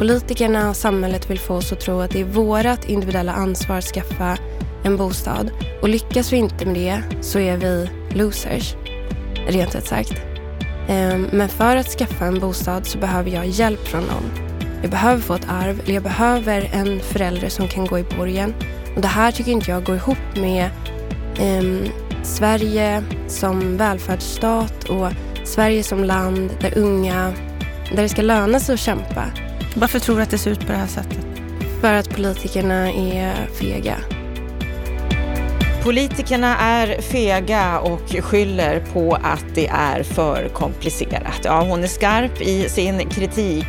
politikerna och samhället vill få oss att tro att det är vårt individuella ansvar att skaffa en bostad. Och lyckas vi inte med det så är vi losers, rent ut sagt. Ehm, men för att skaffa en bostad så behöver jag hjälp från någon. Jag behöver få ett arv, eller jag behöver en förälder som kan gå i borgen. Och det här tycker inte jag går ihop med um, Sverige som välfärdsstat och Sverige som land där unga, där det ska löna sig att kämpa. Varför tror du att det ser ut på det här sättet? För att politikerna är fega. Politikerna är fega och skyller på att det är för komplicerat. Ja, hon är skarp i sin kritik,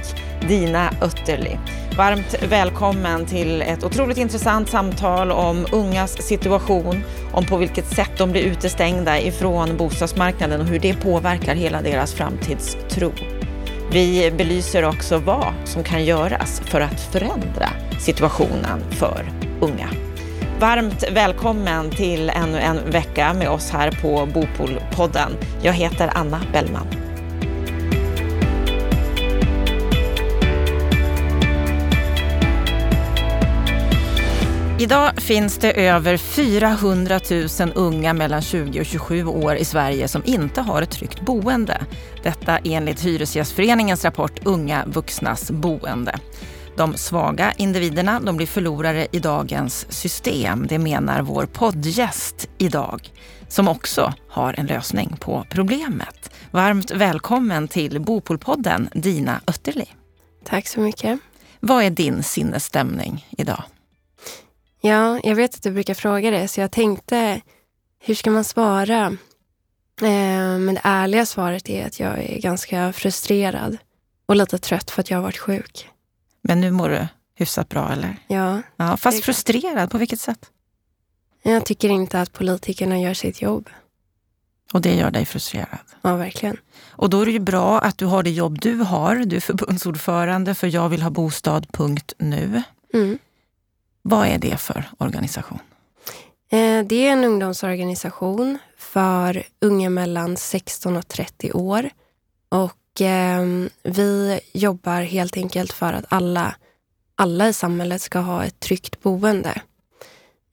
Dina Ötterli. Varmt välkommen till ett otroligt intressant samtal om ungas situation, om på vilket sätt de blir utestängda ifrån bostadsmarknaden och hur det påverkar hela deras framtidstro. Vi belyser också vad som kan göras för att förändra situationen för unga. Varmt välkommen till ännu en vecka med oss här på Bopolpodden. Jag heter Anna Bellman. Idag finns det över 400 000 unga mellan 20 och 27 år i Sverige som inte har ett tryggt boende. Detta enligt Hyresgästföreningens rapport Unga vuxnas boende. De svaga individerna de blir förlorare i dagens system. Det menar vår poddgäst idag, som också har en lösning på problemet. Varmt välkommen till Bopolpodden, Dina Ötterli. Tack så mycket. Vad är din sinnesstämning idag? Ja, jag vet att du brukar fråga det, så jag tänkte, hur ska man svara? Eh, men det ärliga svaret är att jag är ganska frustrerad och lite trött för att jag har varit sjuk. Men nu mår du hyfsat bra, eller? Ja. ja fast frustrerad, på vilket sätt? Jag tycker inte att politikerna gör sitt jobb. Och det gör dig frustrerad? Ja, verkligen. Och då är det ju bra att du har det jobb du har. Du är förbundsordförande för Jag vill ha bostad.nu. Mm. Vad är det för organisation? Eh, det är en ungdomsorganisation för unga mellan 16 och 30 år. Och eh, vi jobbar helt enkelt för att alla, alla i samhället ska ha ett tryggt boende.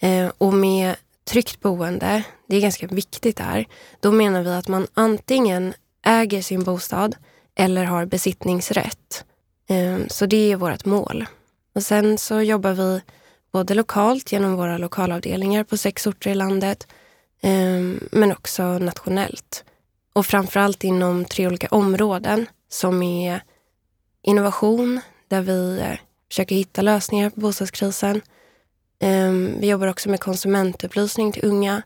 Eh, och med tryggt boende, det är ganska viktigt där, då menar vi att man antingen äger sin bostad eller har besittningsrätt. Ehm, så det är vårt mål. Och sen så jobbar vi både lokalt genom våra lokalavdelningar på sex orter i landet, ehm, men också nationellt. Och framförallt inom tre olika områden som är innovation, där vi eh, försöker hitta lösningar på bostadskrisen. Ehm, vi jobbar också med konsumentupplysning till unga,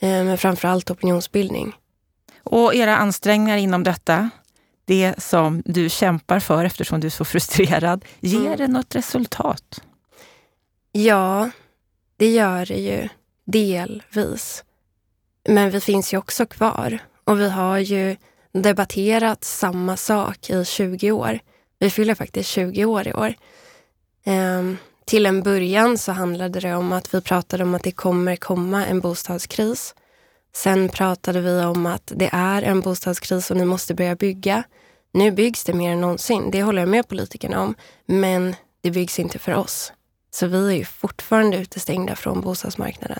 ehm, men framförallt opinionsbildning. Och era ansträngningar inom detta, det som du kämpar för eftersom du är så frustrerad, ger mm. det något resultat? Ja, det gör det ju delvis. Men vi finns ju också kvar och vi har ju debatterat samma sak i 20 år. Vi fyller faktiskt 20 år i år. Ehm, till en början så handlade det om att vi pratade om att det kommer komma en bostadskris. Sen pratade vi om att det är en bostadskris och ni måste börja bygga. Nu byggs det mer än någonsin, det håller jag med politikerna om. Men det byggs inte för oss. Så vi är ju fortfarande utestängda från bostadsmarknaden.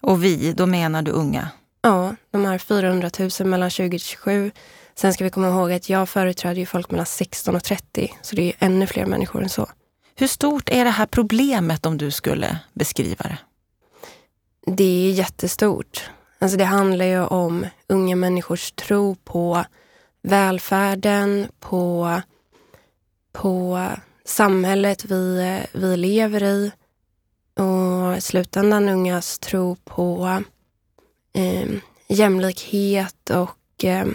Och vi, då menar du unga? Ja, de här 400 000 mellan 20 till 27. Sen ska vi komma ihåg att jag företräder ju folk mellan 16 och 30, så det är ju ännu fler människor än så. Hur stort är det här problemet om du skulle beskriva det? Det är jättestort. Alltså det handlar ju om unga människors tro på välfärden, på, på samhället vi, vi lever i och i slutändan ungas tro på eh, jämlikhet och eh,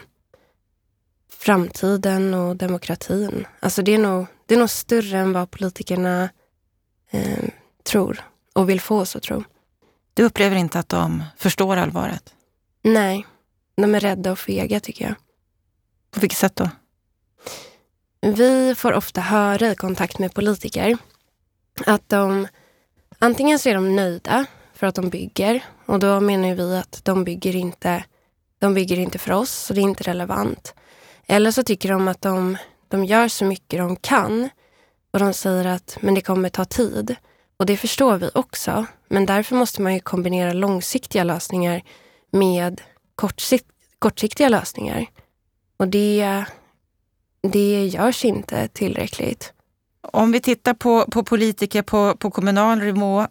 framtiden och demokratin. Alltså det är nog, det är nog större än vad politikerna eh, tror och vill få oss att tro. Du upplever inte att de förstår allvaret? Nej, de är rädda och fega tycker jag. På vilket sätt då? Vi får ofta höra i kontakt med politiker att de antingen så är de nöjda för att de bygger och då menar vi att de bygger inte, de bygger inte för oss så det är inte relevant. Eller så tycker de att de, de gör så mycket de kan Och de säger att men det kommer ta tid. Och det förstår vi också. Men därför måste man ju kombinera långsiktiga lösningar med kortsikt, kortsiktiga lösningar. Och det, det görs inte tillräckligt. Om vi tittar på, på politiker på, på kommunal nivå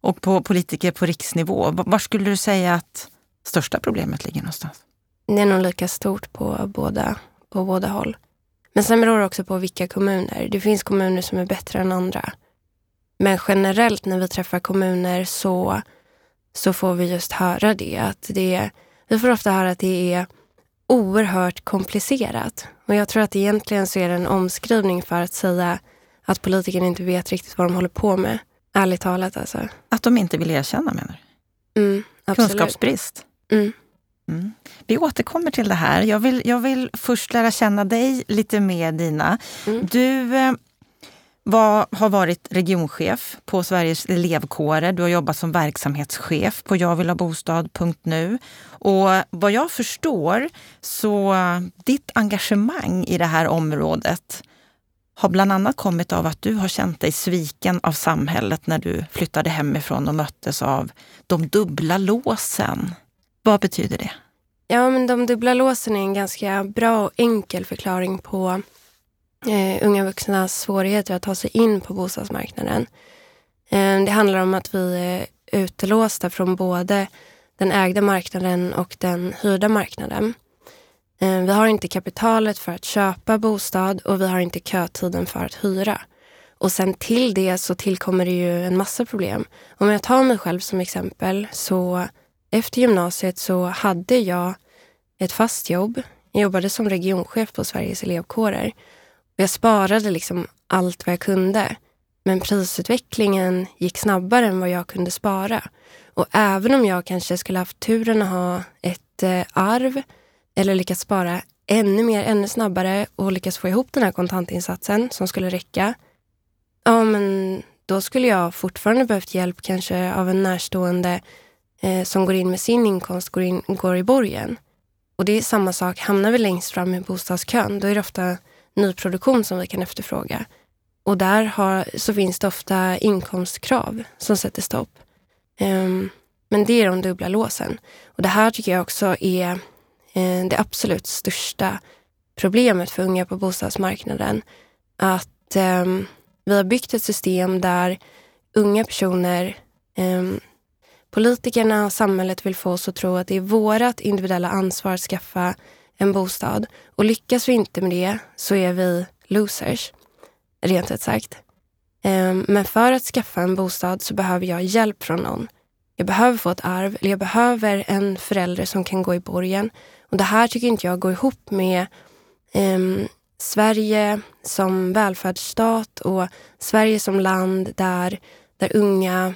och på politiker på riksnivå, var skulle du säga att största problemet ligger någonstans? Det är nog lika stort på båda, på båda håll. Men sen beror det också på vilka kommuner. Det finns kommuner som är bättre än andra. Men generellt när vi träffar kommuner så, så får vi just höra det. Att det vi får ofta höra att det är oerhört komplicerat. Och jag tror att egentligen så är det en omskrivning för att säga att politikerna inte vet riktigt vad de håller på med. Ärligt talat alltså. Att de inte vill erkänna menar du? Mm, Kunskapsbrist? Mm. Mm. Vi återkommer till det här. Jag vill, jag vill först lära känna dig lite mer Dina. Mm. Du vad var, har varit regionchef på Sveriges elevkårer. Du har jobbat som verksamhetschef på jagvillhabostad.nu. Och vad jag förstår så ditt engagemang i det här området har bland annat kommit av att du har känt dig sviken av samhället när du flyttade hemifrån och möttes av de dubbla låsen. Vad betyder det? Ja, men de dubbla låsen är en ganska bra och enkel förklaring på eh, unga vuxnas svårigheter att ta sig in på bostadsmarknaden. Eh, det handlar om att vi är utelåsta från både den ägda marknaden och den hyrda marknaden. Eh, vi har inte kapitalet för att köpa bostad och vi har inte kötiden för att hyra. Och sen till det så tillkommer det ju en massa problem. Om jag tar mig själv som exempel så efter gymnasiet så hade jag ett fast jobb. Jag jobbade som regionchef på Sveriges elevkårer. Jag sparade liksom allt vad jag kunde. Men prisutvecklingen gick snabbare än vad jag kunde spara. Och även om jag kanske skulle haft turen att ha ett eh, arv eller lyckats spara ännu mer, ännu snabbare och lyckas få ihop den här kontantinsatsen som skulle räcka. Ja, men då skulle jag fortfarande behövt hjälp kanske av en närstående eh, som går in med sin inkomst går, in, går i borgen. Och det är samma sak, hamnar vi längst fram i bostadskön då är det ofta nyproduktion som vi kan efterfråga. Och där har, så finns det ofta inkomstkrav som sätter stopp. Um, men det är de dubbla låsen. Och det här tycker jag också är uh, det absolut största problemet för unga på bostadsmarknaden. Att um, vi har byggt ett system där unga personer um, Politikerna och samhället vill få oss att tro att det är vårt individuella ansvar att skaffa en bostad. Och lyckas vi inte med det så är vi losers, rent ut sagt. Ehm, men för att skaffa en bostad så behöver jag hjälp från någon. Jag behöver få ett arv, eller jag behöver en förälder som kan gå i borgen. Och det här tycker inte jag går ihop med um, Sverige som välfärdsstat och Sverige som land där, där unga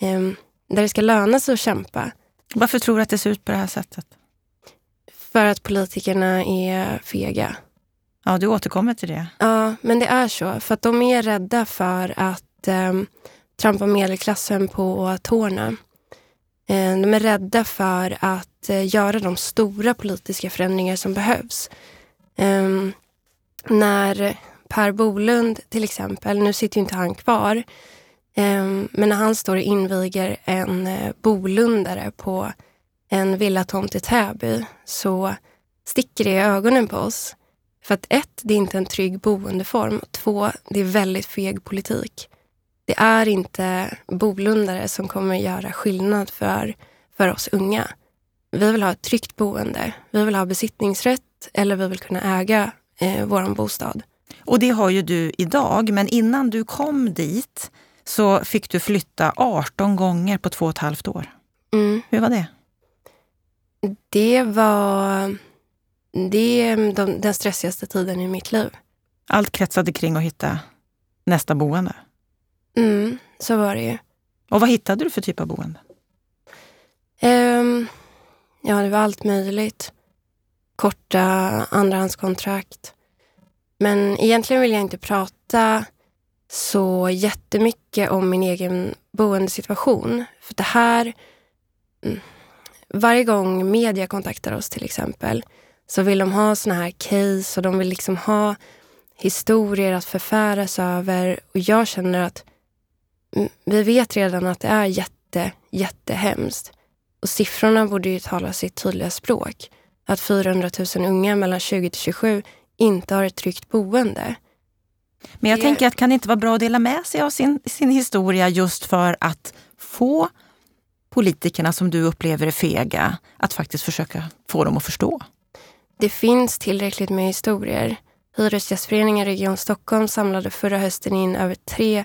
um, där det ska löna sig att kämpa. Varför tror du att det ser ut på det här sättet? För att politikerna är fega. Ja, du återkommer till det. Ja, men det är så. För att de är rädda för att eh, trampa medelklassen på tårna. Eh, de är rädda för att eh, göra de stora politiska förändringar som behövs. Eh, när Per Bolund till exempel, nu sitter ju inte han kvar, Ehm, men när han står och inviger en eh, bolundare på en villatomt i Täby så sticker det i ögonen på oss. För att ett, det är inte en trygg boendeform. Två, det är väldigt feg politik. Det är inte bolundare som kommer göra skillnad för, för oss unga. Vi vill ha ett tryggt boende. Vi vill ha besittningsrätt eller vi vill kunna äga eh, vår bostad. Och det har ju du idag, men innan du kom dit så fick du flytta 18 gånger på två och ett halvt år. Mm. Hur var det? Det var det är de, den stressigaste tiden i mitt liv. Allt kretsade kring att hitta nästa boende? Mm, så var det ju. Och vad hittade du för typ av boende? Um, ja, det var allt möjligt. Korta andrahandskontrakt. Men egentligen vill jag inte prata så jättemycket om min egen boendesituation. För det här... Mm, varje gång media kontaktar oss till exempel så vill de ha såna här case och de vill liksom ha historier att förfäras över och jag känner att vi vet redan att det är jätte, jättehemskt. Och siffrorna borde ju tala sitt tydliga språk. Att 400 000 unga mellan 20 till 27 inte har ett tryggt boende. Men jag det... tänker att kan det inte vara bra att dela med sig av sin, sin historia just för att få politikerna som du upplever är fega att faktiskt försöka få dem att förstå? Det finns tillräckligt med historier. Hyresgästföreningen Region Stockholm samlade förra hösten in över 3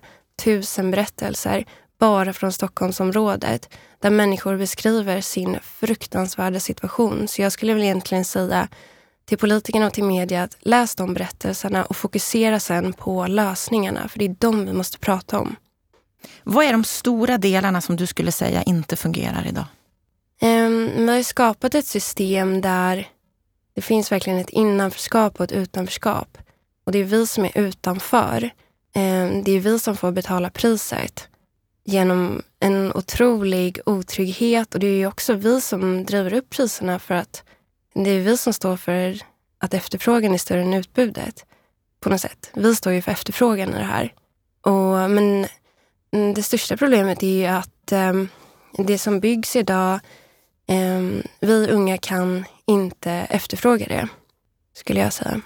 000 berättelser bara från Stockholmsområdet där människor beskriver sin fruktansvärda situation. Så jag skulle väl egentligen säga till politikerna och till media att läs de berättelserna och fokusera sen på lösningarna, för det är de vi måste prata om. Vad är de stora delarna som du skulle säga inte fungerar idag? Um, vi har skapat ett system där det finns verkligen ett innanförskap och ett utanförskap. Och det är vi som är utanför. Um, det är vi som får betala priset genom en otrolig otrygghet och det är ju också vi som driver upp priserna för att det är vi som står för att efterfrågan är större än utbudet på något sätt. Vi står ju för efterfrågan i det här. Och, men det största problemet är ju att um, det som byggs idag, um, vi unga kan inte efterfråga det, skulle jag säga.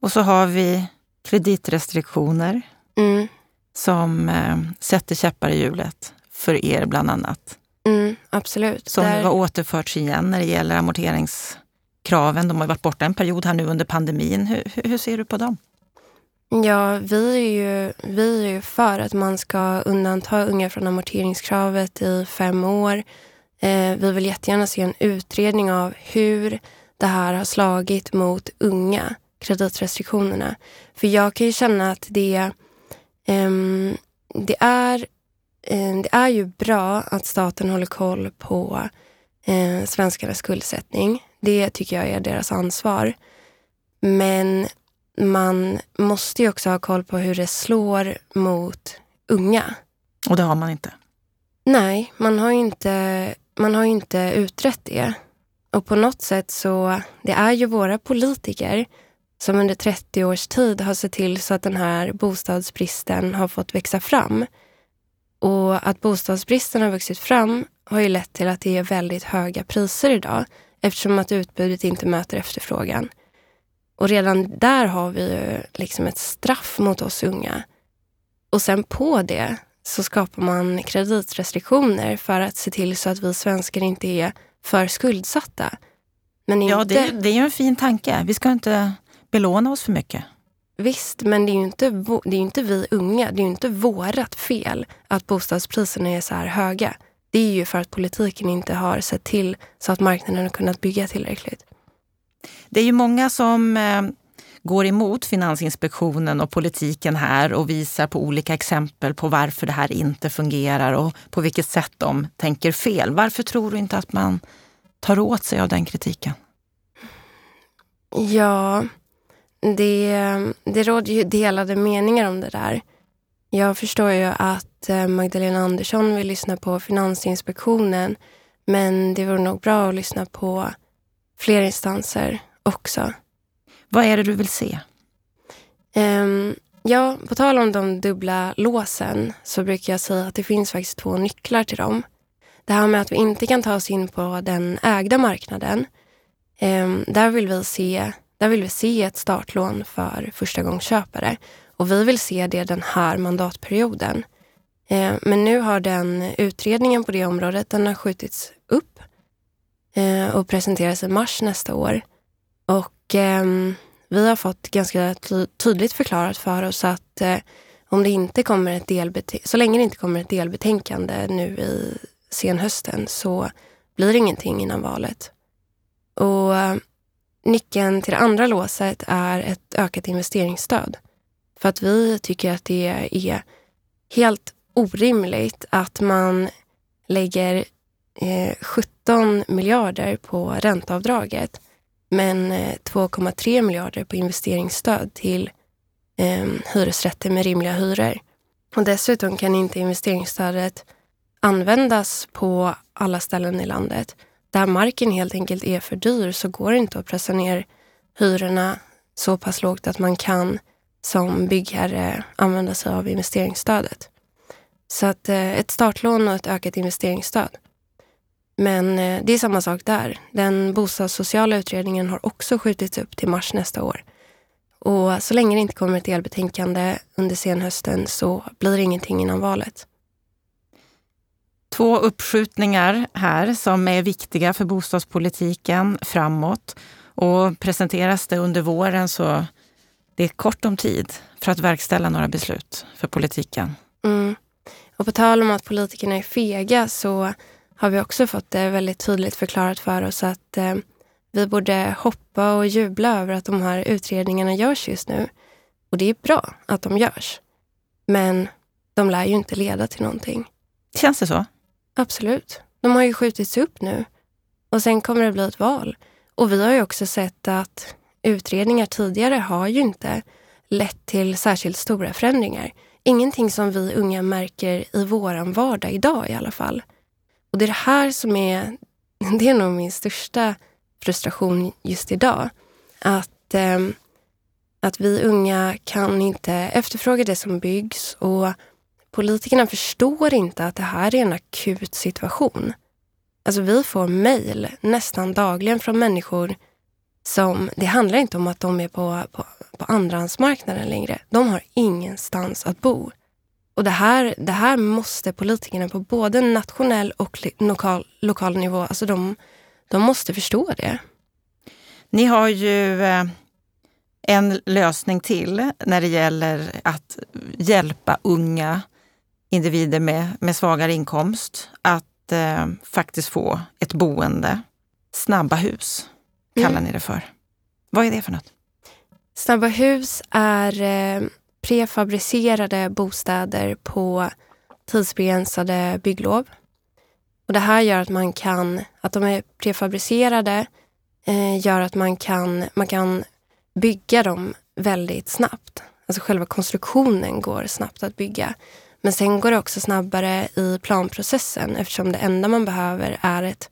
Och så har vi kreditrestriktioner. Mm som eh, sätter käppar i hjulet för er bland annat. Mm, absolut. Som Där... har återförts igen när det gäller amorteringskraven. De har varit borta en period här nu under pandemin. Hur, hur ser du på dem? Ja, vi är, ju, vi är ju för att man ska undanta unga från amorteringskravet i fem år. Eh, vi vill jättegärna se en utredning av hur det här har slagit mot unga, kreditrestriktionerna. För jag kan ju känna att det eh, det, är, eh, det är ju bra att staten håller koll på eh, svenskarnas skuldsättning. Det tycker jag är deras ansvar. Men man måste ju också ha koll på hur det slår mot unga. Och det har man inte? Nej, man har inte, man har inte utrett det. Och på något sätt så, det är ju våra politiker som under 30 års tid har sett till så att den här bostadsbristen har fått växa fram. Och att bostadsbristen har vuxit fram har ju lett till att det är väldigt höga priser idag eftersom att utbudet inte möter efterfrågan. Och redan där har vi ju liksom ett straff mot oss unga. Och sen på det så skapar man kreditrestriktioner för att se till så att vi svenskar inte är för skuldsatta. Men inte... Ja, det, det är ju en fin tanke. Vi ska inte belåna oss för mycket. Visst, men det är ju inte, det är inte vi unga, det är ju inte vårat fel att bostadspriserna är så här höga. Det är ju för att politiken inte har sett till så att marknaden har kunnat bygga tillräckligt. Det är ju många som eh, går emot Finansinspektionen och politiken här och visar på olika exempel på varför det här inte fungerar och på vilket sätt de tänker fel. Varför tror du inte att man tar åt sig av den kritiken? Ja, det, det råder ju delade meningar om det där. Jag förstår ju att eh, Magdalena Andersson vill lyssna på Finansinspektionen men det vore nog bra att lyssna på fler instanser också. Vad är det du vill se? Um, ja, på tal om de dubbla låsen så brukar jag säga att det finns faktiskt två nycklar till dem. Det här med att vi inte kan ta oss in på den ägda marknaden. Um, där vill vi se där vill vi se ett startlån för förstagångsköpare och vi vill se det den här mandatperioden. Eh, men nu har den utredningen på det området den har skjutits eh, och presenteras i mars nästa år. Och eh, vi har fått ganska tydligt förklarat för oss att eh, om det inte kommer ett så länge det inte kommer ett delbetänkande nu i senhösten så blir det ingenting innan valet. Och eh, Nyckeln till det andra låset är ett ökat investeringsstöd. För att vi tycker att det är helt orimligt att man lägger eh, 17 miljarder på ränteavdraget men eh, 2,3 miljarder på investeringsstöd till eh, hyresrätter med rimliga hyror. Och dessutom kan inte investeringsstödet användas på alla ställen i landet där marken helt enkelt är för dyr så går det inte att pressa ner hyrorna så pass lågt att man kan som byggherre använda sig av investeringsstödet. Så att eh, ett startlån och ett ökat investeringsstöd. Men eh, det är samma sak där. Den bostadssociala utredningen har också skjutits upp till mars nästa år. Och så länge det inte kommer ett delbetänkande under senhösten så blir det ingenting innan valet. Två uppskjutningar här som är viktiga för bostadspolitiken framåt. Och presenteras det under våren så det är kort om tid för att verkställa några beslut för politiken. Mm. Och på tal om att politikerna är fega så har vi också fått det väldigt tydligt förklarat för oss att eh, vi borde hoppa och jubla över att de här utredningarna görs just nu. Och det är bra att de görs. Men de lär ju inte leda till någonting. Känns det så? Absolut. De har ju skjutits upp nu. Och sen kommer det bli ett val. Och vi har ju också sett att utredningar tidigare har ju inte lett till särskilt stora förändringar. Ingenting som vi unga märker i vår vardag idag i alla fall. Och det är det här som är, det är nog min största frustration just idag. Att, eh, att vi unga kan inte efterfråga det som byggs och politikerna förstår inte att det här är en akut situation. Alltså vi får mejl nästan dagligen från människor som, det handlar inte om att de är på, på, på andrahandsmarknaden längre. De har ingenstans att bo. Och det här, det här måste politikerna på både nationell och lokal, lokal nivå, alltså de, de måste förstå det. Ni har ju eh, en lösning till när det gäller att hjälpa unga individer med, med svagare inkomst att eh, faktiskt få ett boende. Snabba hus kallar mm. ni det för. Vad är det för något? Snabba hus är eh, prefabricerade bostäder på tidsbegränsade bygglov. Och det här gör att man kan, att de är prefabricerade eh, gör att man kan, man kan bygga dem väldigt snabbt. Alltså själva konstruktionen går snabbt att bygga. Men sen går det också snabbare i planprocessen eftersom det enda man behöver är ett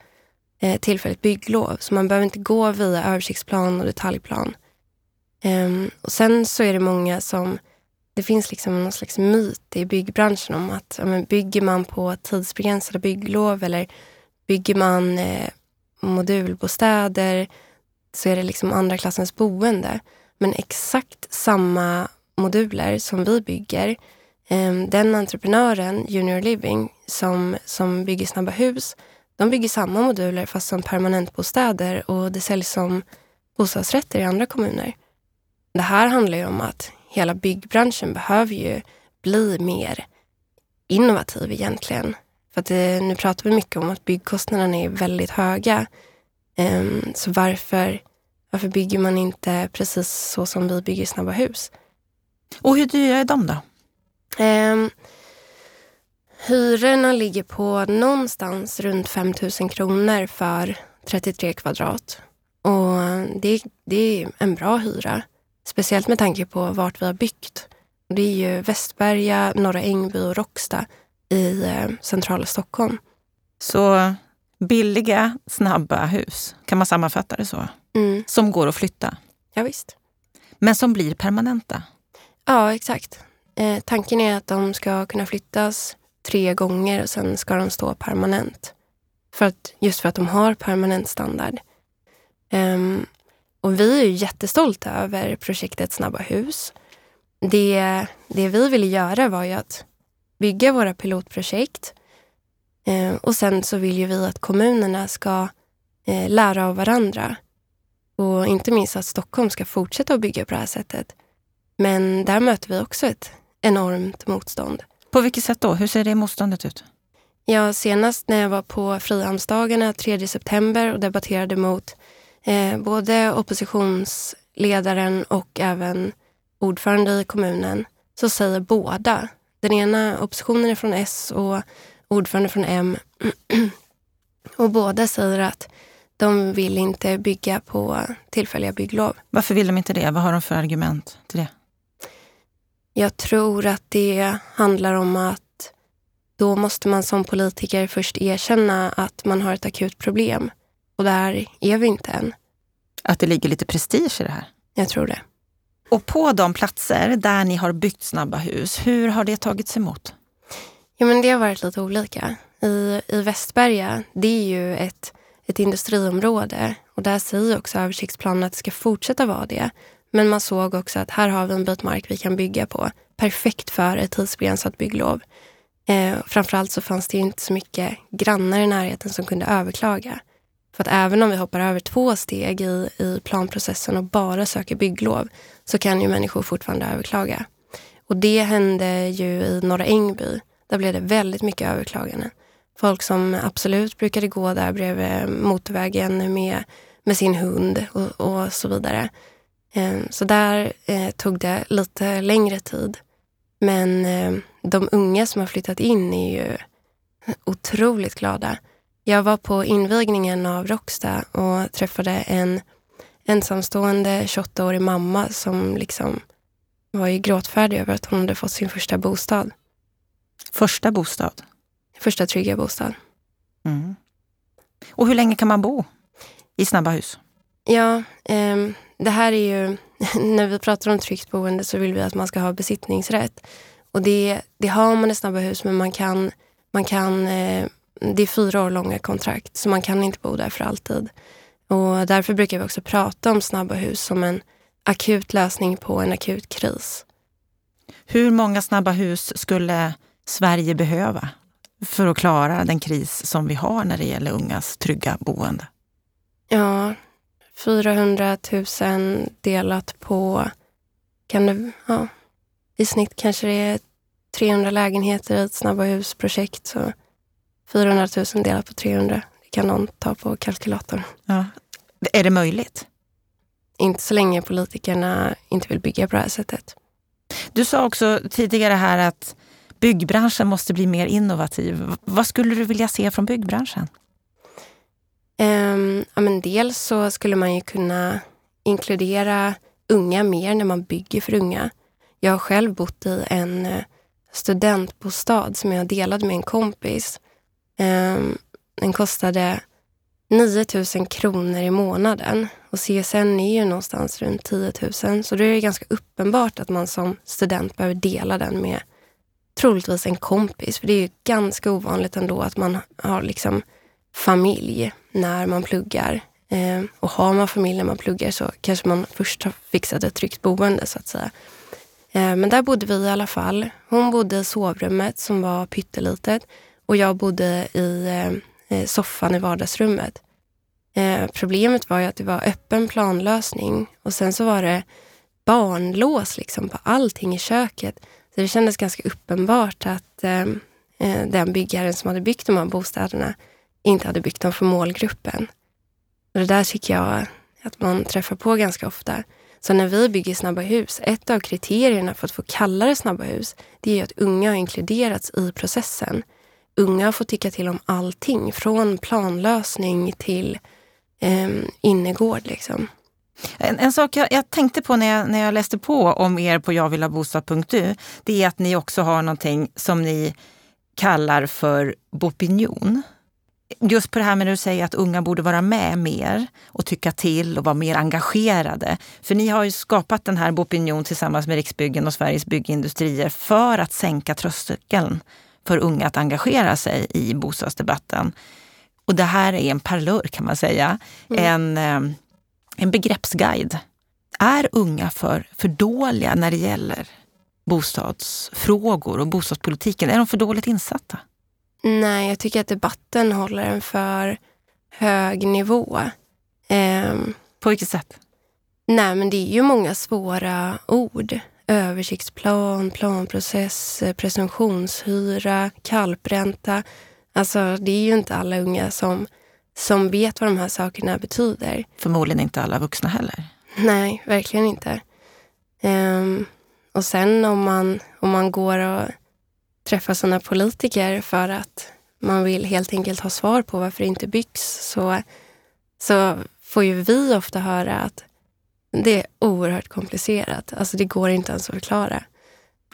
eh, tillfälligt bygglov. Så man behöver inte gå via översiktsplan och detaljplan. Ehm, och sen så är det många som det finns liksom någon slags myt i byggbranschen om att ja, men bygger man på tidsbegränsade bygglov eller bygger man eh, modulbostäder så är det liksom andra klassens boende. Men exakt samma moduler som vi bygger, eh, den entreprenören, Junior Living, som, som bygger snabba hus, de bygger samma moduler fast som permanentbostäder och det säljs som bostadsrätter i andra kommuner. Det här handlar ju om att hela byggbranschen behöver ju bli mer innovativ egentligen. För att det, nu pratar vi mycket om att byggkostnaderna är väldigt höga. Um, så varför, varför bygger man inte precis så som vi bygger snabba hus? Och hur dyra är de då? Um, hyrorna ligger på någonstans runt 5 000 kronor för 33 kvadrat. Och det, det är en bra hyra. Speciellt med tanke på vart vi har byggt. Det är ju Västberga, Norra Ängby och Råcksta i eh, centrala Stockholm. Så billiga, snabba hus, kan man sammanfatta det så? Mm. Som går att flytta? Ja, visst. Men som blir permanenta? Ja, exakt. Eh, tanken är att de ska kunna flyttas tre gånger och sen ska de stå permanent. För att, just för att de har permanent standard. Um, och vi är jättestolta över projektet Snabba hus. Det, det vi ville göra var ju att bygga våra pilotprojekt eh, och sen så vill ju vi att kommunerna ska eh, lära av varandra. Och inte minst att Stockholm ska fortsätta att bygga på det här sättet. Men där möter vi också ett enormt motstånd. På vilket sätt då? Hur ser det motståndet ut? Ja, senast när jag var på Frihamnsdagarna 3 september och debatterade mot eh, både oppositionsledaren och även ordförande i kommunen, så säger båda. Den ena oppositionen är från S och ordförande från M. och båda säger att de vill inte bygga på tillfälliga bygglov. Varför vill de inte det? Vad har de för argument till det? Jag tror att det handlar om att då måste man som politiker först erkänna att man har ett akut problem. Och där är vi inte än. Att det ligger lite prestige i det här? Jag tror det. Och på de platser där ni har byggt snabba hus, hur har det tagits emot? Ja, men det har varit lite olika. I, i Västberga, det är ju ett, ett industriområde och där säger också översiktsplanen att det ska fortsätta vara det. Men man såg också att här har vi en bit mark vi kan bygga på. Perfekt för ett tidsbegränsat bygglov. Eh, framförallt så fanns det inte så mycket grannar i närheten som kunde överklaga. För att även om vi hoppar över två steg i, i planprocessen och bara söker bygglov så kan ju människor fortfarande överklaga. Och det hände ju i Norra Ängby. Där blev det väldigt mycket överklaganden. Folk som absolut brukade gå där bredvid motorvägen med, med sin hund och, och så vidare. Eh, så där eh, tog det lite längre tid. Men eh, de unga som har flyttat in är ju otroligt glada. Jag var på invigningen av Rocksta och träffade en ensamstående 28-årig mamma som liksom var ju gråtfärdig över att hon hade fått sin första bostad. Första bostad? Första trygga bostad. Mm. Och hur länge kan man bo i snabba hus? Ja, eh, det här är ju... När vi pratar om tryggt boende så vill vi att man ska ha besittningsrätt. Och det, det har man i snabba hus, men man kan... Man kan eh, det är fyra år långa kontrakt, så man kan inte bo där för alltid. Och därför brukar vi också prata om snabba hus som en akut lösning på en akut kris. Hur många snabba hus skulle Sverige behöva för att klara den kris som vi har när det gäller ungas trygga boende? Ja, 400 000 delat på, kan det, ja, i snitt kanske det är 300 lägenheter i ett snabba husprojekt. Så 400 000 delat på 300, det kan någon ta på kalkylatorn. Ja. Är det möjligt? Inte så länge politikerna inte vill bygga på det här sättet. Du sa också tidigare här att byggbranschen måste bli mer innovativ. Vad skulle du vilja se från byggbranschen? Um, ja, men dels så skulle man ju kunna inkludera unga mer när man bygger för unga. Jag har själv bott i en eh, studentbostad som jag delade med en kompis. Ehm, den kostade 9 000 kronor i månaden och CSN är ju någonstans runt 10 000. Så då är det ganska uppenbart att man som student behöver dela den med troligtvis en kompis. För det är ju ganska ovanligt ändå att man har liksom familj när man pluggar. Eh, och har man familj när man pluggar så kanske man först har fixat ett tryggt boende så att säga. Eh, men där bodde vi i alla fall. Hon bodde i sovrummet som var pyttelitet och jag bodde i eh, eh, soffan i vardagsrummet. Eh, problemet var ju att det var öppen planlösning och sen så var det barnlås liksom på allting i köket. Så det kändes ganska uppenbart att eh, eh den byggaren som hade byggt de här bostäderna inte hade byggt dem för målgruppen. Och det där tycker jag att man träffar på ganska ofta. Så när vi bygger snabba hus, ett av kriterierna för att få kalla det snabba hus, det är att unga har inkluderats i processen. Unga får tycka till om allting, från planlösning till eh, innergård. Liksom. En, en, sak jag, jag, tänkte på när jag, när jag läste på om er på jagvillhabostad.du, det är att ni också har någonting som ni kallar för Bopinion. Just på det här med att du säger att unga borde vara med mer och tycka till och vara mer engagerade. För ni har ju skapat den här Bopinion tillsammans med Riksbyggen och Sveriges Byggindustrier för att sänka tröskeln för unga att engagera sig i bostadsdebatten. Och det här är en parlör kan man säga. Mm. En, eh, en begreppsguide. Är unga för, för dåliga när det gäller bostadsfrågor och bostadspolitiken? Är de för dåligt insatta? Nej, jag tycker att debatten håller en för hög nivå. Um, På vilket sätt? Nej, men det är ju många svåra ord. Översiktsplan, planprocess, presumtionshyra, kalpränta. Alltså, det är ju inte alla unga som, som vet vad de här sakerna betyder. Förmodligen inte alla vuxna heller. Nej, verkligen inte. Um, och sen om man, om man går och träffar sådana politiker för att man vill helt enkelt ha svar på varför det inte byggs så, så får ju vi ofta höra att det är oerhört komplicerat. Alltså det går inte ens att förklara.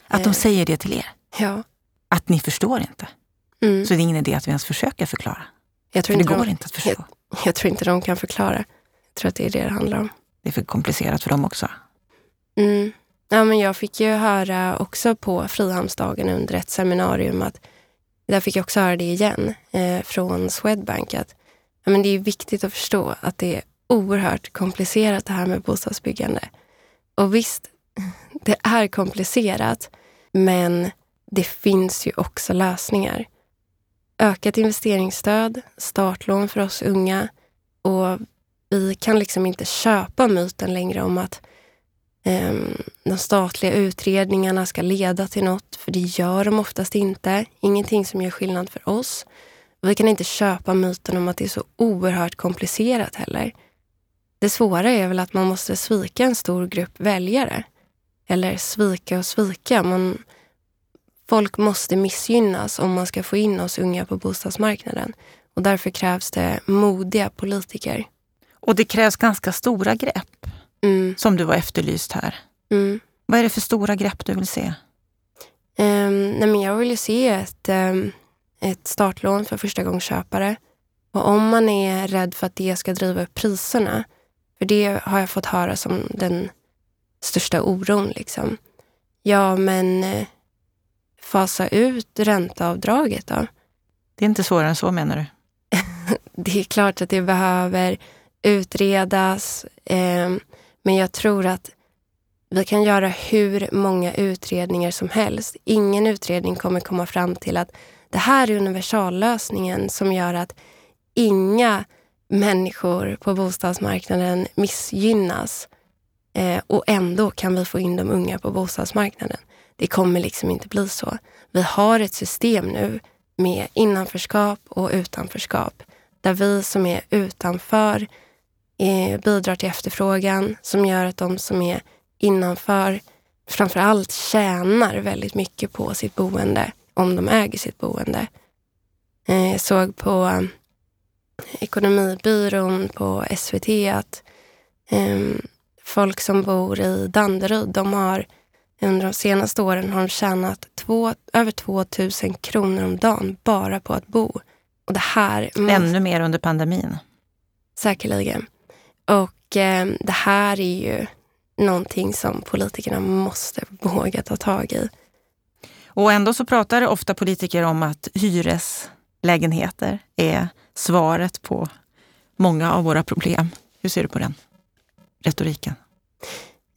Att de säger det till er? Ja. Att ni förstår inte? Mm. Så det är ingen idé att vi ens försöker förklara? Jag tror För det går de, inte att förstå? Jag, jag, tror inte de kan förklara. Jag tror att det är det det handlar om. Det är för komplicerat för dem också? Mm. Ja, men jag fick ju höra också på Frihamnsdagen under ett seminarium att där fick jag också höra det igen eh, från Swedbank att ja, men det är viktigt att förstå att det är oerhört komplicerat det här med bostadsbyggande. Och visst, det är komplicerat, men det finns ju också lösningar. Ökat investeringsstöd, startlån för oss unga och vi kan liksom inte köpa myten längre om att um, de statliga utredningarna ska leda till något, för det gör de oftast inte. Ingenting som gör skillnad för oss. Vi kan inte köpa myten om att det är så oerhört komplicerat heller. Det svåra är väl att man måste svika en stor grupp väljare. Eller svika och svika. Man, folk måste missgynnas om man ska få in oss unga på bostadsmarknaden. Och därför krävs det modiga politiker. Och det krävs ganska stora grepp, mm. som du har efterlyst här. Mm. Vad är det för stora grepp du vill se? Um, nej men jag vill ju se ett, um, ett startlån för förstagångsköpare. Och om man är rädd för att det ska driva upp priserna, för det har jag fått höra som den största oron. Liksom. Ja, men eh, fasa ut ränteavdraget då? Det är inte svårare än så menar du? det är klart att det behöver utredas. Eh, men jag tror att vi kan göra hur många utredningar som helst. Ingen utredning kommer komma fram till att det här är universallösningen som gör att inga människor på bostadsmarknaden missgynnas. Eh, och ändå kan vi få in de unga på bostadsmarknaden. Det kommer liksom inte bli så. Vi har ett system nu med innanförskap och utanförskap. Där vi som är utanför eh, bidrar till efterfrågan som gör att de som är innanför framför allt tjänar väldigt mycket på sitt boende om de äger sitt boende. Eh, jag såg på Ekonomibyrån på SVT att eh, folk som bor i Danderyd, de har under de senaste åren har de tjänat två, över 2 000 kronor om dagen bara på att bo. Och det här... Ännu mer under pandemin. Säkerligen. Och eh, det här är ju någonting som politikerna måste våga ta tag i. Och ändå så pratar ofta politiker om att lägenheter är svaret på många av våra problem. Hur ser du på den retoriken?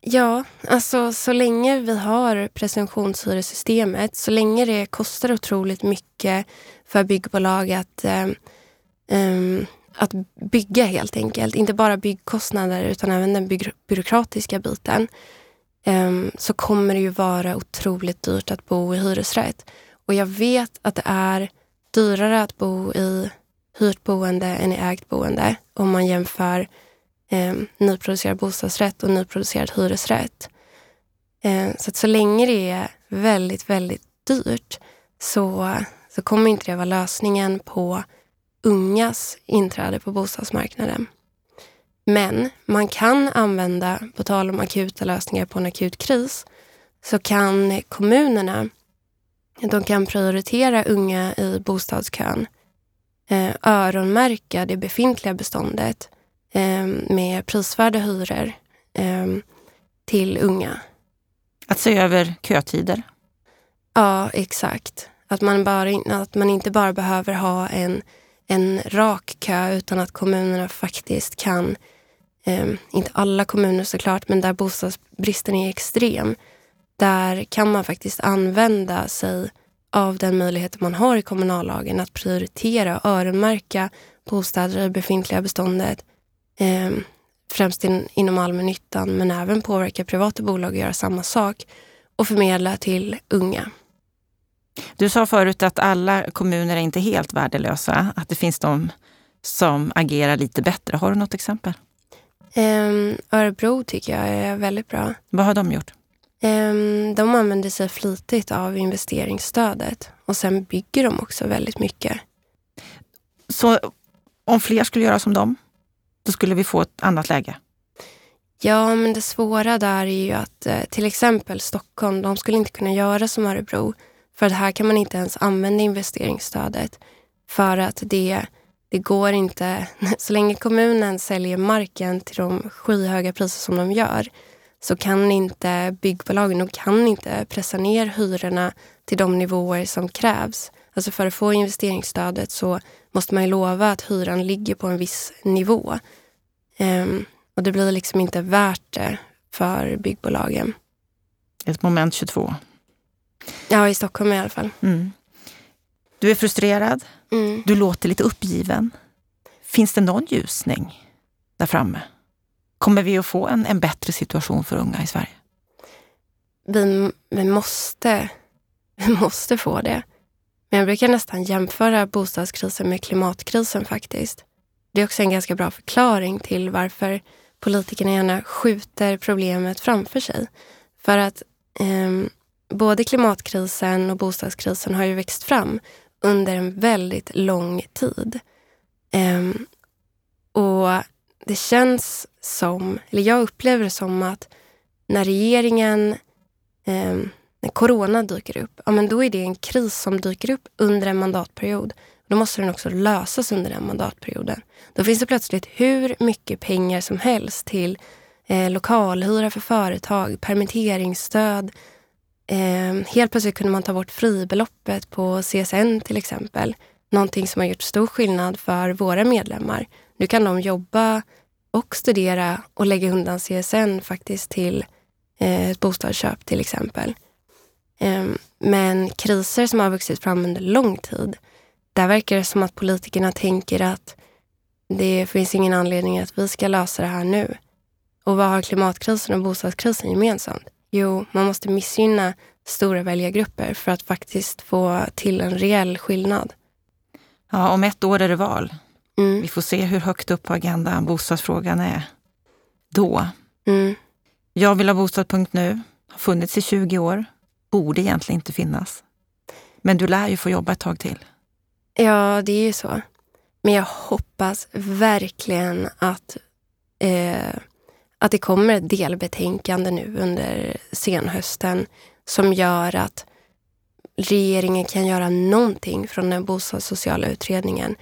Ja, alltså så länge vi har presumtionshyresystemet, så länge det kostar otroligt mycket för byggbolag att, um, att bygga helt enkelt, inte bara byggkostnader utan även den byråkratiska biten, um, så kommer det ju vara otroligt dyrt att bo i hyresrätt. Och jag vet att det är dyrare att bo i hyrt boende än i ägt boende om man jämför eh, nyproducerad bostadsrätt och nyproducerad hyresrätt. Eh, så att så länge det är väldigt, väldigt dyrt så, så kommer inte det vara lösningen på ungas inträde på bostadsmarknaden. Men man kan använda, på tal om akuta lösningar på en akut kris, så kan kommunerna de kan prioritera unga i bostadskön, eh, öronmärka det befintliga beståndet eh, med prisvärda hyror eh, till unga. Att se över kötider? Ja, exakt. Att man, bara, att man inte bara behöver ha en, en rak kö utan att kommunerna faktiskt kan, eh, inte alla kommuner såklart, men där bostadsbristen är extrem, där kan man faktiskt använda sig av den möjlighet man har i kommunallagen att prioritera och öronmärka bostäder i befintliga beståndet eh, främst in, inom allmännyttan men även påverka privata bolag att göra samma sak och förmedla till unga. Du sa förut att alla kommuner är inte helt värdelösa, att det finns de som agerar lite bättre. Har du något exempel? Um, Örebro tycker jag är väldigt bra. Vad har de gjort? Um, de använder sig flitigt av investeringsstödet och sen bygger de också väldigt mycket. Så om fler skulle göra som dem, då skulle vi få ett annat läge? Ja, men det svåra där är ju att eh, till exempel Stockholm, de skulle inte kunna göra som Örebro. För här kan man inte ens använda investeringsstödet. För att det, det går inte, så länge kommunen säljer marken till de skyhöga priser som de gör, så kan inte byggbolagen och kan inte pressa ner hyrorna till de nivåer som krävs. Alltså för att få investeringsstödet så måste man lova att hyran ligger på en viss nivå. Um, och det blir liksom inte värt det för byggbolagen. Ett moment 22. Ja, i Stockholm i alla fall. Mm. Du är frustrerad. Mm. Du låter lite uppgiven. Finns det någon ljusning där framme? Kommer vi att få en, en bättre situation för unga i Sverige? Vi, vi, måste, vi måste få det. Men jag brukar nästan jämföra bostadskrisen med klimatkrisen faktiskt. Det är också en ganska bra förklaring till varför politikerna gärna skjuter problemet framför sig. För att eh, både klimatkrisen och bostadskrisen har ju växt fram under en väldigt lång tid. Eh, och det känns som, eller jag upplever det som att när regeringen, eh, när corona dyker upp, ja men då är det en kris som dyker upp under en mandatperiod. Då måste den också lösas under den mandatperioden. Då finns det plötsligt hur mycket pengar som helst till eh, lokalhyra för företag, permitteringsstöd. Eh, helt plötsligt kunde man ta bort fribeloppet på CSN till exempel. Någonting som har gjort stor skillnad för våra medlemmar. Nu kan de jobba och studera och lägga undan CSN faktiskt till eh, ett bostadsköp till exempel. Eh, men kriser som har vuxit fram under lång tid, där verkar det som att politikerna tänker att det finns ingen anledning att vi ska lösa det här nu. Och vad har klimatkrisen och bostadskrisen gemensamt? Jo, man måste missgynna stora väljargrupper för att faktiskt få till en reell skillnad. Ja, om ett år är det val. Mm. Vi får se hur högt upp på agendan bostadsfrågan är då. Mm. Jag vill ha bostad.nu, har funnits i 20 år, borde egentligen inte finnas. Men du lär ju få jobba ett tag till. Ja, det är ju så. Men jag hoppas verkligen att, eh, att det kommer ett delbetänkande nu under senhösten som gör att regeringen kan göra någonting från den bostadssociala utredningen.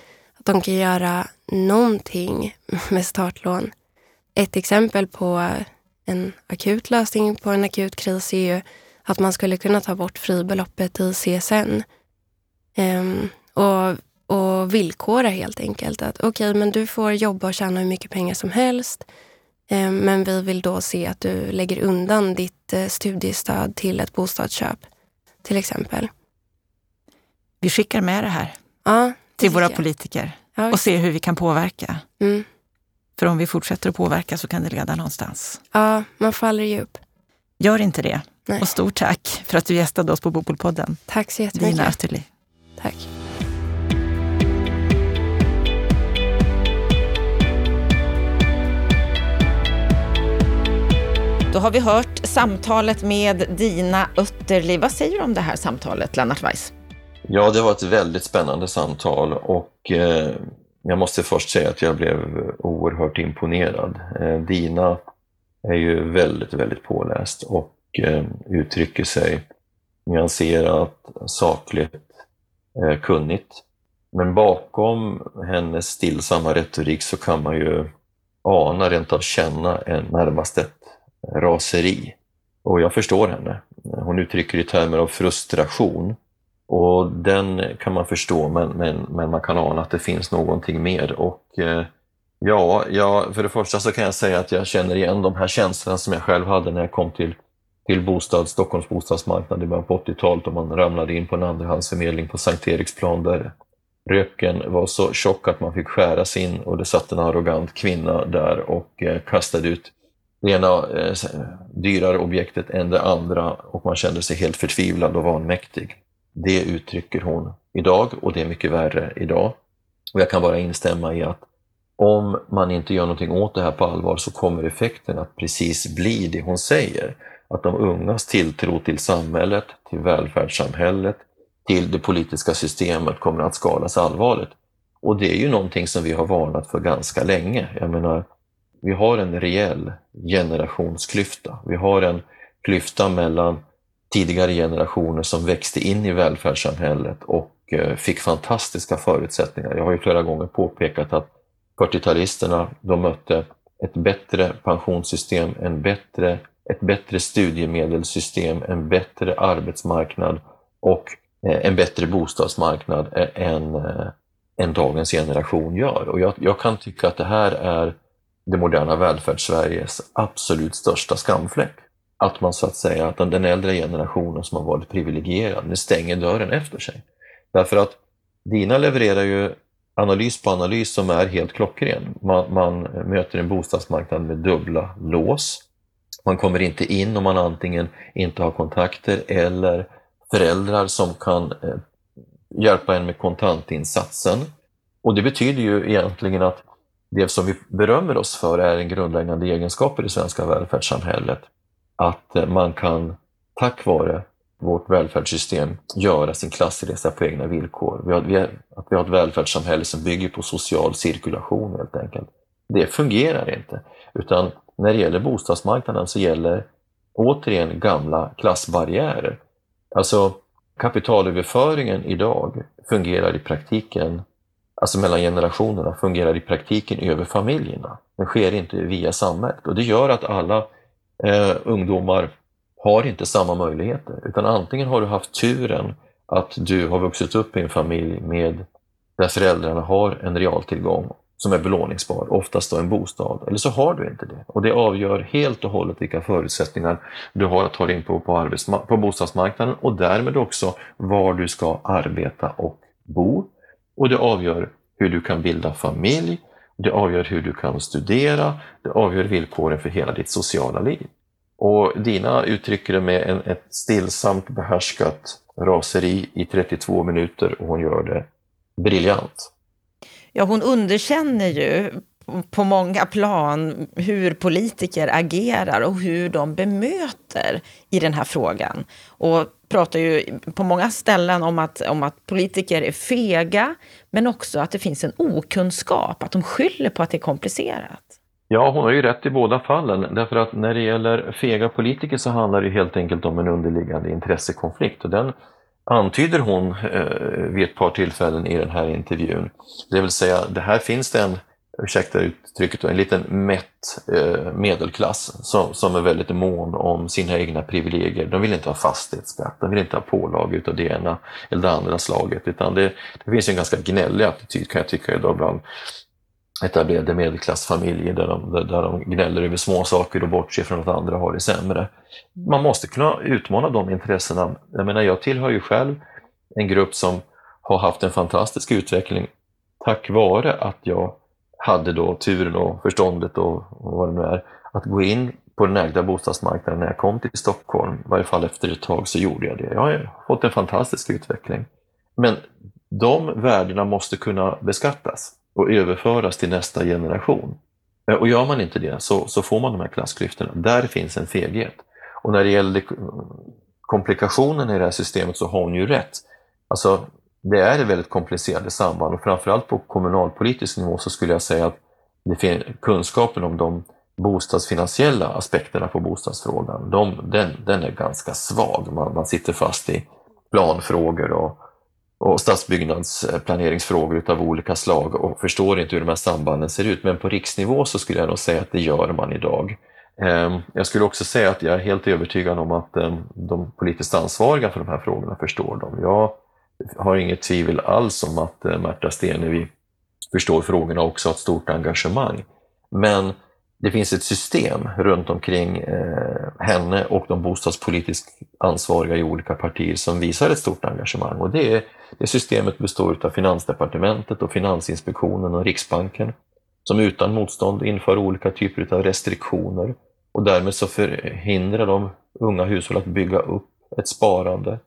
De kan göra någonting med startlån. Ett exempel på en akut lösning på en akut kris är ju att man skulle kunna ta bort fribeloppet i CSN. Ehm, och och villkora helt enkelt att okej, okay, men du får jobba och tjäna hur mycket pengar som helst. Eh, men vi vill då se att du lägger undan ditt eh, studiestöd till ett bostadsköp, till exempel. Vi skickar med det här ja, till våra politiker ja, och ser hur vi kan påverka. Mm. För om vi fortsätter att påverka så kan det leda någonstans. Ja, man faller ju upp. Gör inte det. Nej. Och stort tack för att du gästade oss på Bopolpodden. Tack så jättemycket. Dina Österli. Tack. Då har vi hört samtalet med Dina Ötterli. Vad säger du om det här samtalet, Lennart Weiss? Ja, det var ett väldigt spännande samtal och eh, jag måste först säga att jag blev oerhört imponerad. Eh, Dina är ju väldigt, väldigt påläst och eh, uttrycker sig nyanserat, sakligt, eh, kunnigt. Men bakom hennes stillsamma retorik så kan man ju ana, rent av känna, en närmast ett raseri. Och jag förstår henne. Hon uttrycker i termer av frustration. Och den kan man förstå, men, men, men man kan ana att det finns någonting mer. Och eh, ja, ja, för det första så kan jag säga att jag känner igen de här känslorna som jag själv hade när jag kom till, till bostad, Stockholms bostadsmarknad i början på 80-talet och man ramlade in på en andrahandsförmedling på Sankt Eriksplan där röken var så tjock att man fick skäras in och det satt en arrogant kvinna där och eh, kastade ut det ena eh, dyrare objektet än det andra och man kände sig helt förtvivlad och vanmäktig. Det uttrycker hon idag och det är mycket värre idag. Och jag kan bara instämma i att om man inte gör någonting åt det här på allvar så kommer effekten att precis bli det hon säger. Att de ungas tilltro till samhället, till välfärdssamhället, till det politiska systemet kommer att skadas allvarligt. Och det är ju någonting som vi har varnat för ganska länge. Jag menar, vi har en rejäl generationsklyfta. Vi har en klyfta mellan tidigare generationer som växte in i välfärdssamhället och eh, fick fantastiska förutsättningar. Jag har ju flera gånger påpekat att 40-talisterna de mötte ett bättre pensionssystem, en bättre ett bättre studiemedelssystem, en bättre arbetsmarknad och eh, en bättre bostadsmarknad än, eh, än dagens generation gör. Och jag, jag kan tycka att det här är det moderna välfärdssveriges absolut största skamfläck. Att man så att säga, att den äldre generationen som har varit privilegierad, nu stänger dörren efter sig. Därför att Dina levererar ju analys på analys som är helt klockren. Man, man möter en bostadsmarknad med dubbla lås. Man kommer inte in om man antingen inte har kontakter eller föräldrar som kan eh, hjälpa en med kontantinsatsen. Och det betyder ju egentligen att det som vi berömmer oss för är en grundläggande egenskap i det svenska välfärdssamhället. Att eh, man kan, tack vare vårt välfärdssystem, göra sin klassresa på egna villkor. Vi har, vi har, att vi har ett välfärdssamhälle som bygger på social cirkulation helt enkelt. Det fungerar inte. Utan när det gäller bostadsmarknaden så gäller återigen gamla klassbarriärer. Alltså kapitalöverföringen idag fungerar i praktiken alltså mellan generationerna, fungerar i praktiken över familjerna. Den sker inte via samhället och det gör att alla eh, ungdomar har inte samma möjligheter. Utan antingen har du haft turen att du har vuxit upp i en familj med där föräldrarna har en realtillgång som är belåningsbar, oftast då en bostad, eller så har du inte det. Och det avgör helt och hållet vilka förutsättningar du har att ta dig in på, på, på bostadsmarknaden och därmed också var du ska arbeta och bo och det avgör hur du kan bilda familj, det avgör hur du kan studera, det avgör villkoren för hela ditt sociala liv. Och Dina uttrycker det med en, ett stillsamt behärskat raseri i 32 minuter och hon gör det briljant. Ja, hon underkänner ju på många plan hur politiker agerar och hur de bemöter i den här frågan. Och pratar ju på många ställen om att, om att politiker är fega, men också att det finns en okunskap, att de skyller på att det är komplicerat. Ja, hon har ju rätt i båda fallen, därför att när det gäller fega politiker så handlar det helt enkelt om en underliggande intressekonflikt och den antyder hon eh, vid ett par tillfällen i den här intervjun. Det vill säga, det här finns det en ursäkta uttrycket, en liten mätt eh, medelklass som, som är väldigt mån om sina egna privilegier. De vill inte ha fastighetsskatt, de vill inte ha pålagor av det ena eller det andra slaget, utan det, det finns en ganska gnällig attityd kan jag tycka idag bland etablerade medelklassfamiljer där de, där de gnäller över små saker och bortser från att andra har det sämre. Man måste kunna utmana de intressena. Jag menar, jag tillhör ju själv en grupp som har haft en fantastisk utveckling tack vare att jag hade då turen och förståndet och, och vad det nu är, att gå in på den ägda bostadsmarknaden när jag kom till Stockholm. I varje fall efter ett tag så gjorde jag det. Jag har fått en fantastisk utveckling. Men de värdena måste kunna beskattas och överföras till nästa generation. Eh, och gör man inte det så, så får man de här klassklyftorna. Där finns en feghet. Och när det gäller komplikationen i det här systemet så har hon ju rätt. Alltså, det är ett väldigt komplicerade samband och framförallt på kommunalpolitisk nivå så skulle jag säga att det kunskapen om de bostadsfinansiella aspekterna på bostadsfrågan, de, den, den är ganska svag. Man, man sitter fast i planfrågor och, och stadsbyggnadsplaneringsfrågor av olika slag och förstår inte hur de här sambanden ser ut. Men på riksnivå så skulle jag nog säga att det gör man idag. Ehm, jag skulle också säga att jag är helt övertygad om att ehm, de politiskt ansvariga för de här frågorna förstår dem. Jag har inget tvivel alls om att eh, Märta Stenevi förstår frågorna och också har ett stort engagemang. Men det finns ett system runt omkring eh, henne och de bostadspolitiskt ansvariga i olika partier som visar ett stort engagemang. Och det, det systemet består av Finansdepartementet och Finansinspektionen och Riksbanken som utan motstånd inför olika typer av restriktioner och därmed så förhindrar de unga hushåll att bygga upp ett sparande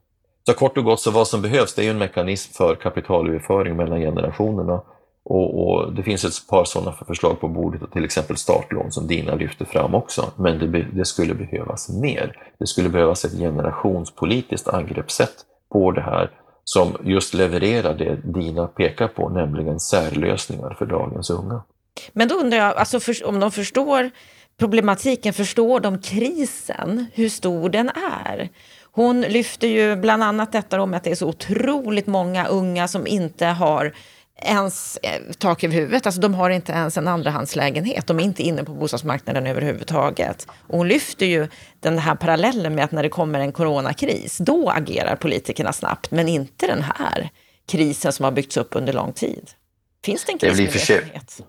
så kort och gott, så vad som behövs det är en mekanism för kapitalöverföring mellan generationerna. Och, och, Det finns ett par sådana förslag på bordet, till exempel startlån som Dina lyfter fram också. Men det, det skulle behövas mer. Det skulle behövas ett generationspolitiskt angreppssätt på det här som just levererar det Dina pekar på, nämligen särlösningar för dagens unga. Men då undrar jag, alltså för, om de förstår problematiken, förstår de krisen, hur stor den är? Hon lyfter ju bland annat detta om att det är så otroligt många unga som inte har ens eh, tak över huvudet. Alltså, de har inte ens en andrahandslägenhet. De är inte inne på bostadsmarknaden överhuvudtaget. Och hon lyfter ju den här parallellen med att när det kommer en coronakris, då agerar politikerna snabbt, men inte den här krisen som har byggts upp under lång tid. Finns det en krismedvetenhet?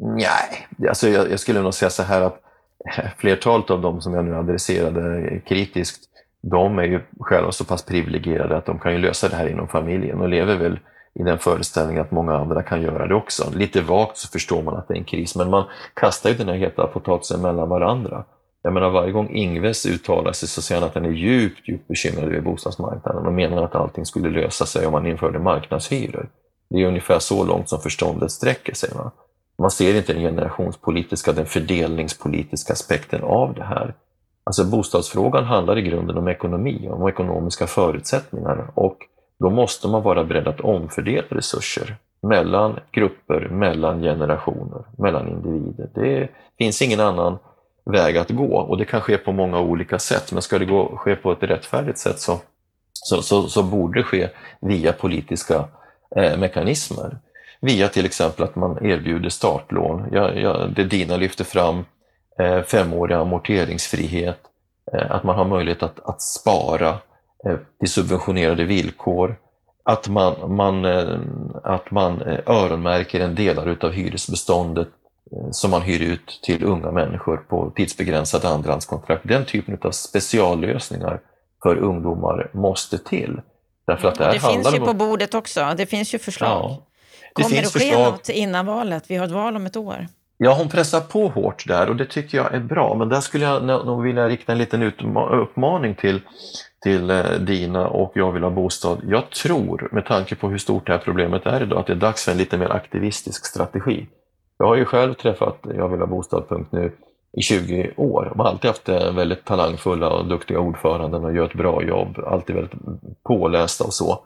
Nej, alltså jag, jag, skulle nog säga så här att flertalet av dem som jag nu adresserade kritiskt, de är ju själva så pass privilegierade att de kan ju lösa det här inom familjen och lever väl i den föreställningen att många andra kan göra det också. Lite vagt så förstår man att det är en kris, men man kastar ju den här heta potatisen mellan varandra. Jag menar varje gång Ingves uttalar sig så säger han att han är djupt, djupt bekymrad över bostadsmarknaden och menar att allting skulle lösa sig om man införde marknadshyror. Det är ungefär så långt som förståndet sträcker sig. Va? Man ser inte den generationspolitiska, den fördelningspolitiska aspekten av det här. Alltså bostadsfrågan handlar i grunden om ekonomi, om ekonomiska förutsättningar och då måste man vara beredd att omfördela resurser mellan grupper, mellan generationer, mellan individer. Det finns ingen annan väg att gå och det kan ske på många olika sätt. Men ska det gå, ske på ett rättfärdigt sätt så, så, så, så borde det ske via politiska eh, mekanismer. Via till exempel att man erbjuder startlån. Ja, ja, det Dina lyfter fram, eh, femårig amorteringsfrihet, eh, att man har möjlighet att, att spara Eh, till subventionerade villkor, att man, man, eh, att man eh, öronmärker en delar av hyresbeståndet som man hyr ut till unga människor på tidsbegränsade andrahandskontrakt. Den typen av speciallösningar för ungdomar måste till. Därför att det, det finns ju om... på bordet också, det finns ju förslag. Ja, det Kommer det ske förslag... något innan valet? Vi har ett val om ett år. Ja, hon pressar på hårt där och det tycker jag är bra. Men där skulle jag nog vilja rikta en liten uppmaning till till eh, Dina och Jag vill ha bostad. Jag tror, med tanke på hur stort det här problemet är idag, att det är dags för en lite mer aktivistisk strategi. Jag har ju själv träffat Jag vill ha bostad.nu i 20 år. De har alltid haft eh, väldigt talangfulla och duktiga ordföranden och gör ett bra jobb, alltid väldigt pålästa och så.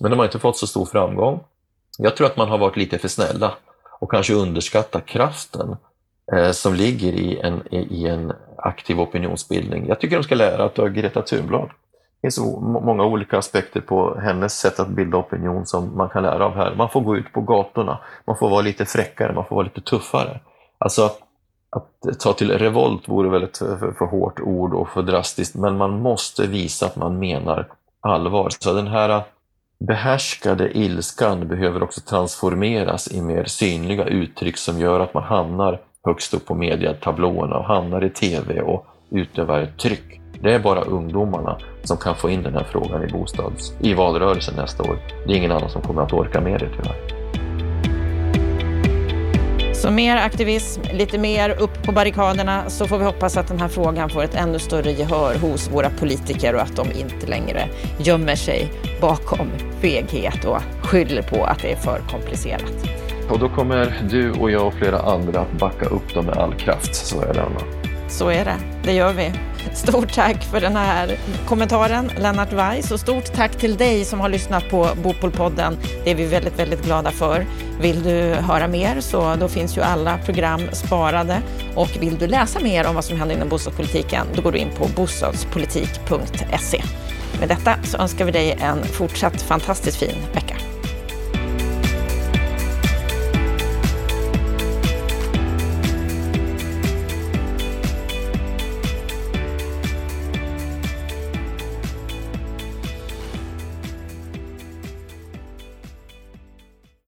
Men de har inte fått så stor framgång. Jag tror att man har varit lite för snälla och kanske underskattat kraften eh, som ligger i en, i en aktiv opinionsbildning. Jag tycker de ska lära av Greta Thunblad. Det finns många olika aspekter på hennes sätt att bilda opinion som man kan lära av här. Man får gå ut på gatorna, man får vara lite fräckare, man får vara lite tuffare. Alltså, att ta till revolt vore väl ett för, för hårt ord och för drastiskt, men man måste visa att man menar allvar. Så den här behärskade ilskan behöver också transformeras i mer synliga uttryck som gör att man hamnar högst upp på mediatablåerna och hamnar i tv och utövar ett tryck. Det är bara ungdomarna som kan få in den här frågan i bostads i valrörelsen nästa år. Det är ingen annan som kommer att orka med det tyvärr. Så mer aktivism, lite mer upp på barrikaderna så får vi hoppas att den här frågan får ett ännu större gehör hos våra politiker och att de inte längre gömmer sig bakom feghet och skyller på att det är för komplicerat. Och då kommer du och jag och flera andra att backa upp dem med all kraft, så är det Anna. Så är det, det gör vi. Stort tack för den här kommentaren, Lennart Weiss. Och stort tack till dig som har lyssnat på Bopolpodden. Det är vi väldigt, väldigt glada för. Vill du höra mer så då finns ju alla program sparade. Och vill du läsa mer om vad som händer inom bostadspolitiken, då går du in på bostadspolitik.se. Med detta så önskar vi dig en fortsatt fantastiskt fin vecka.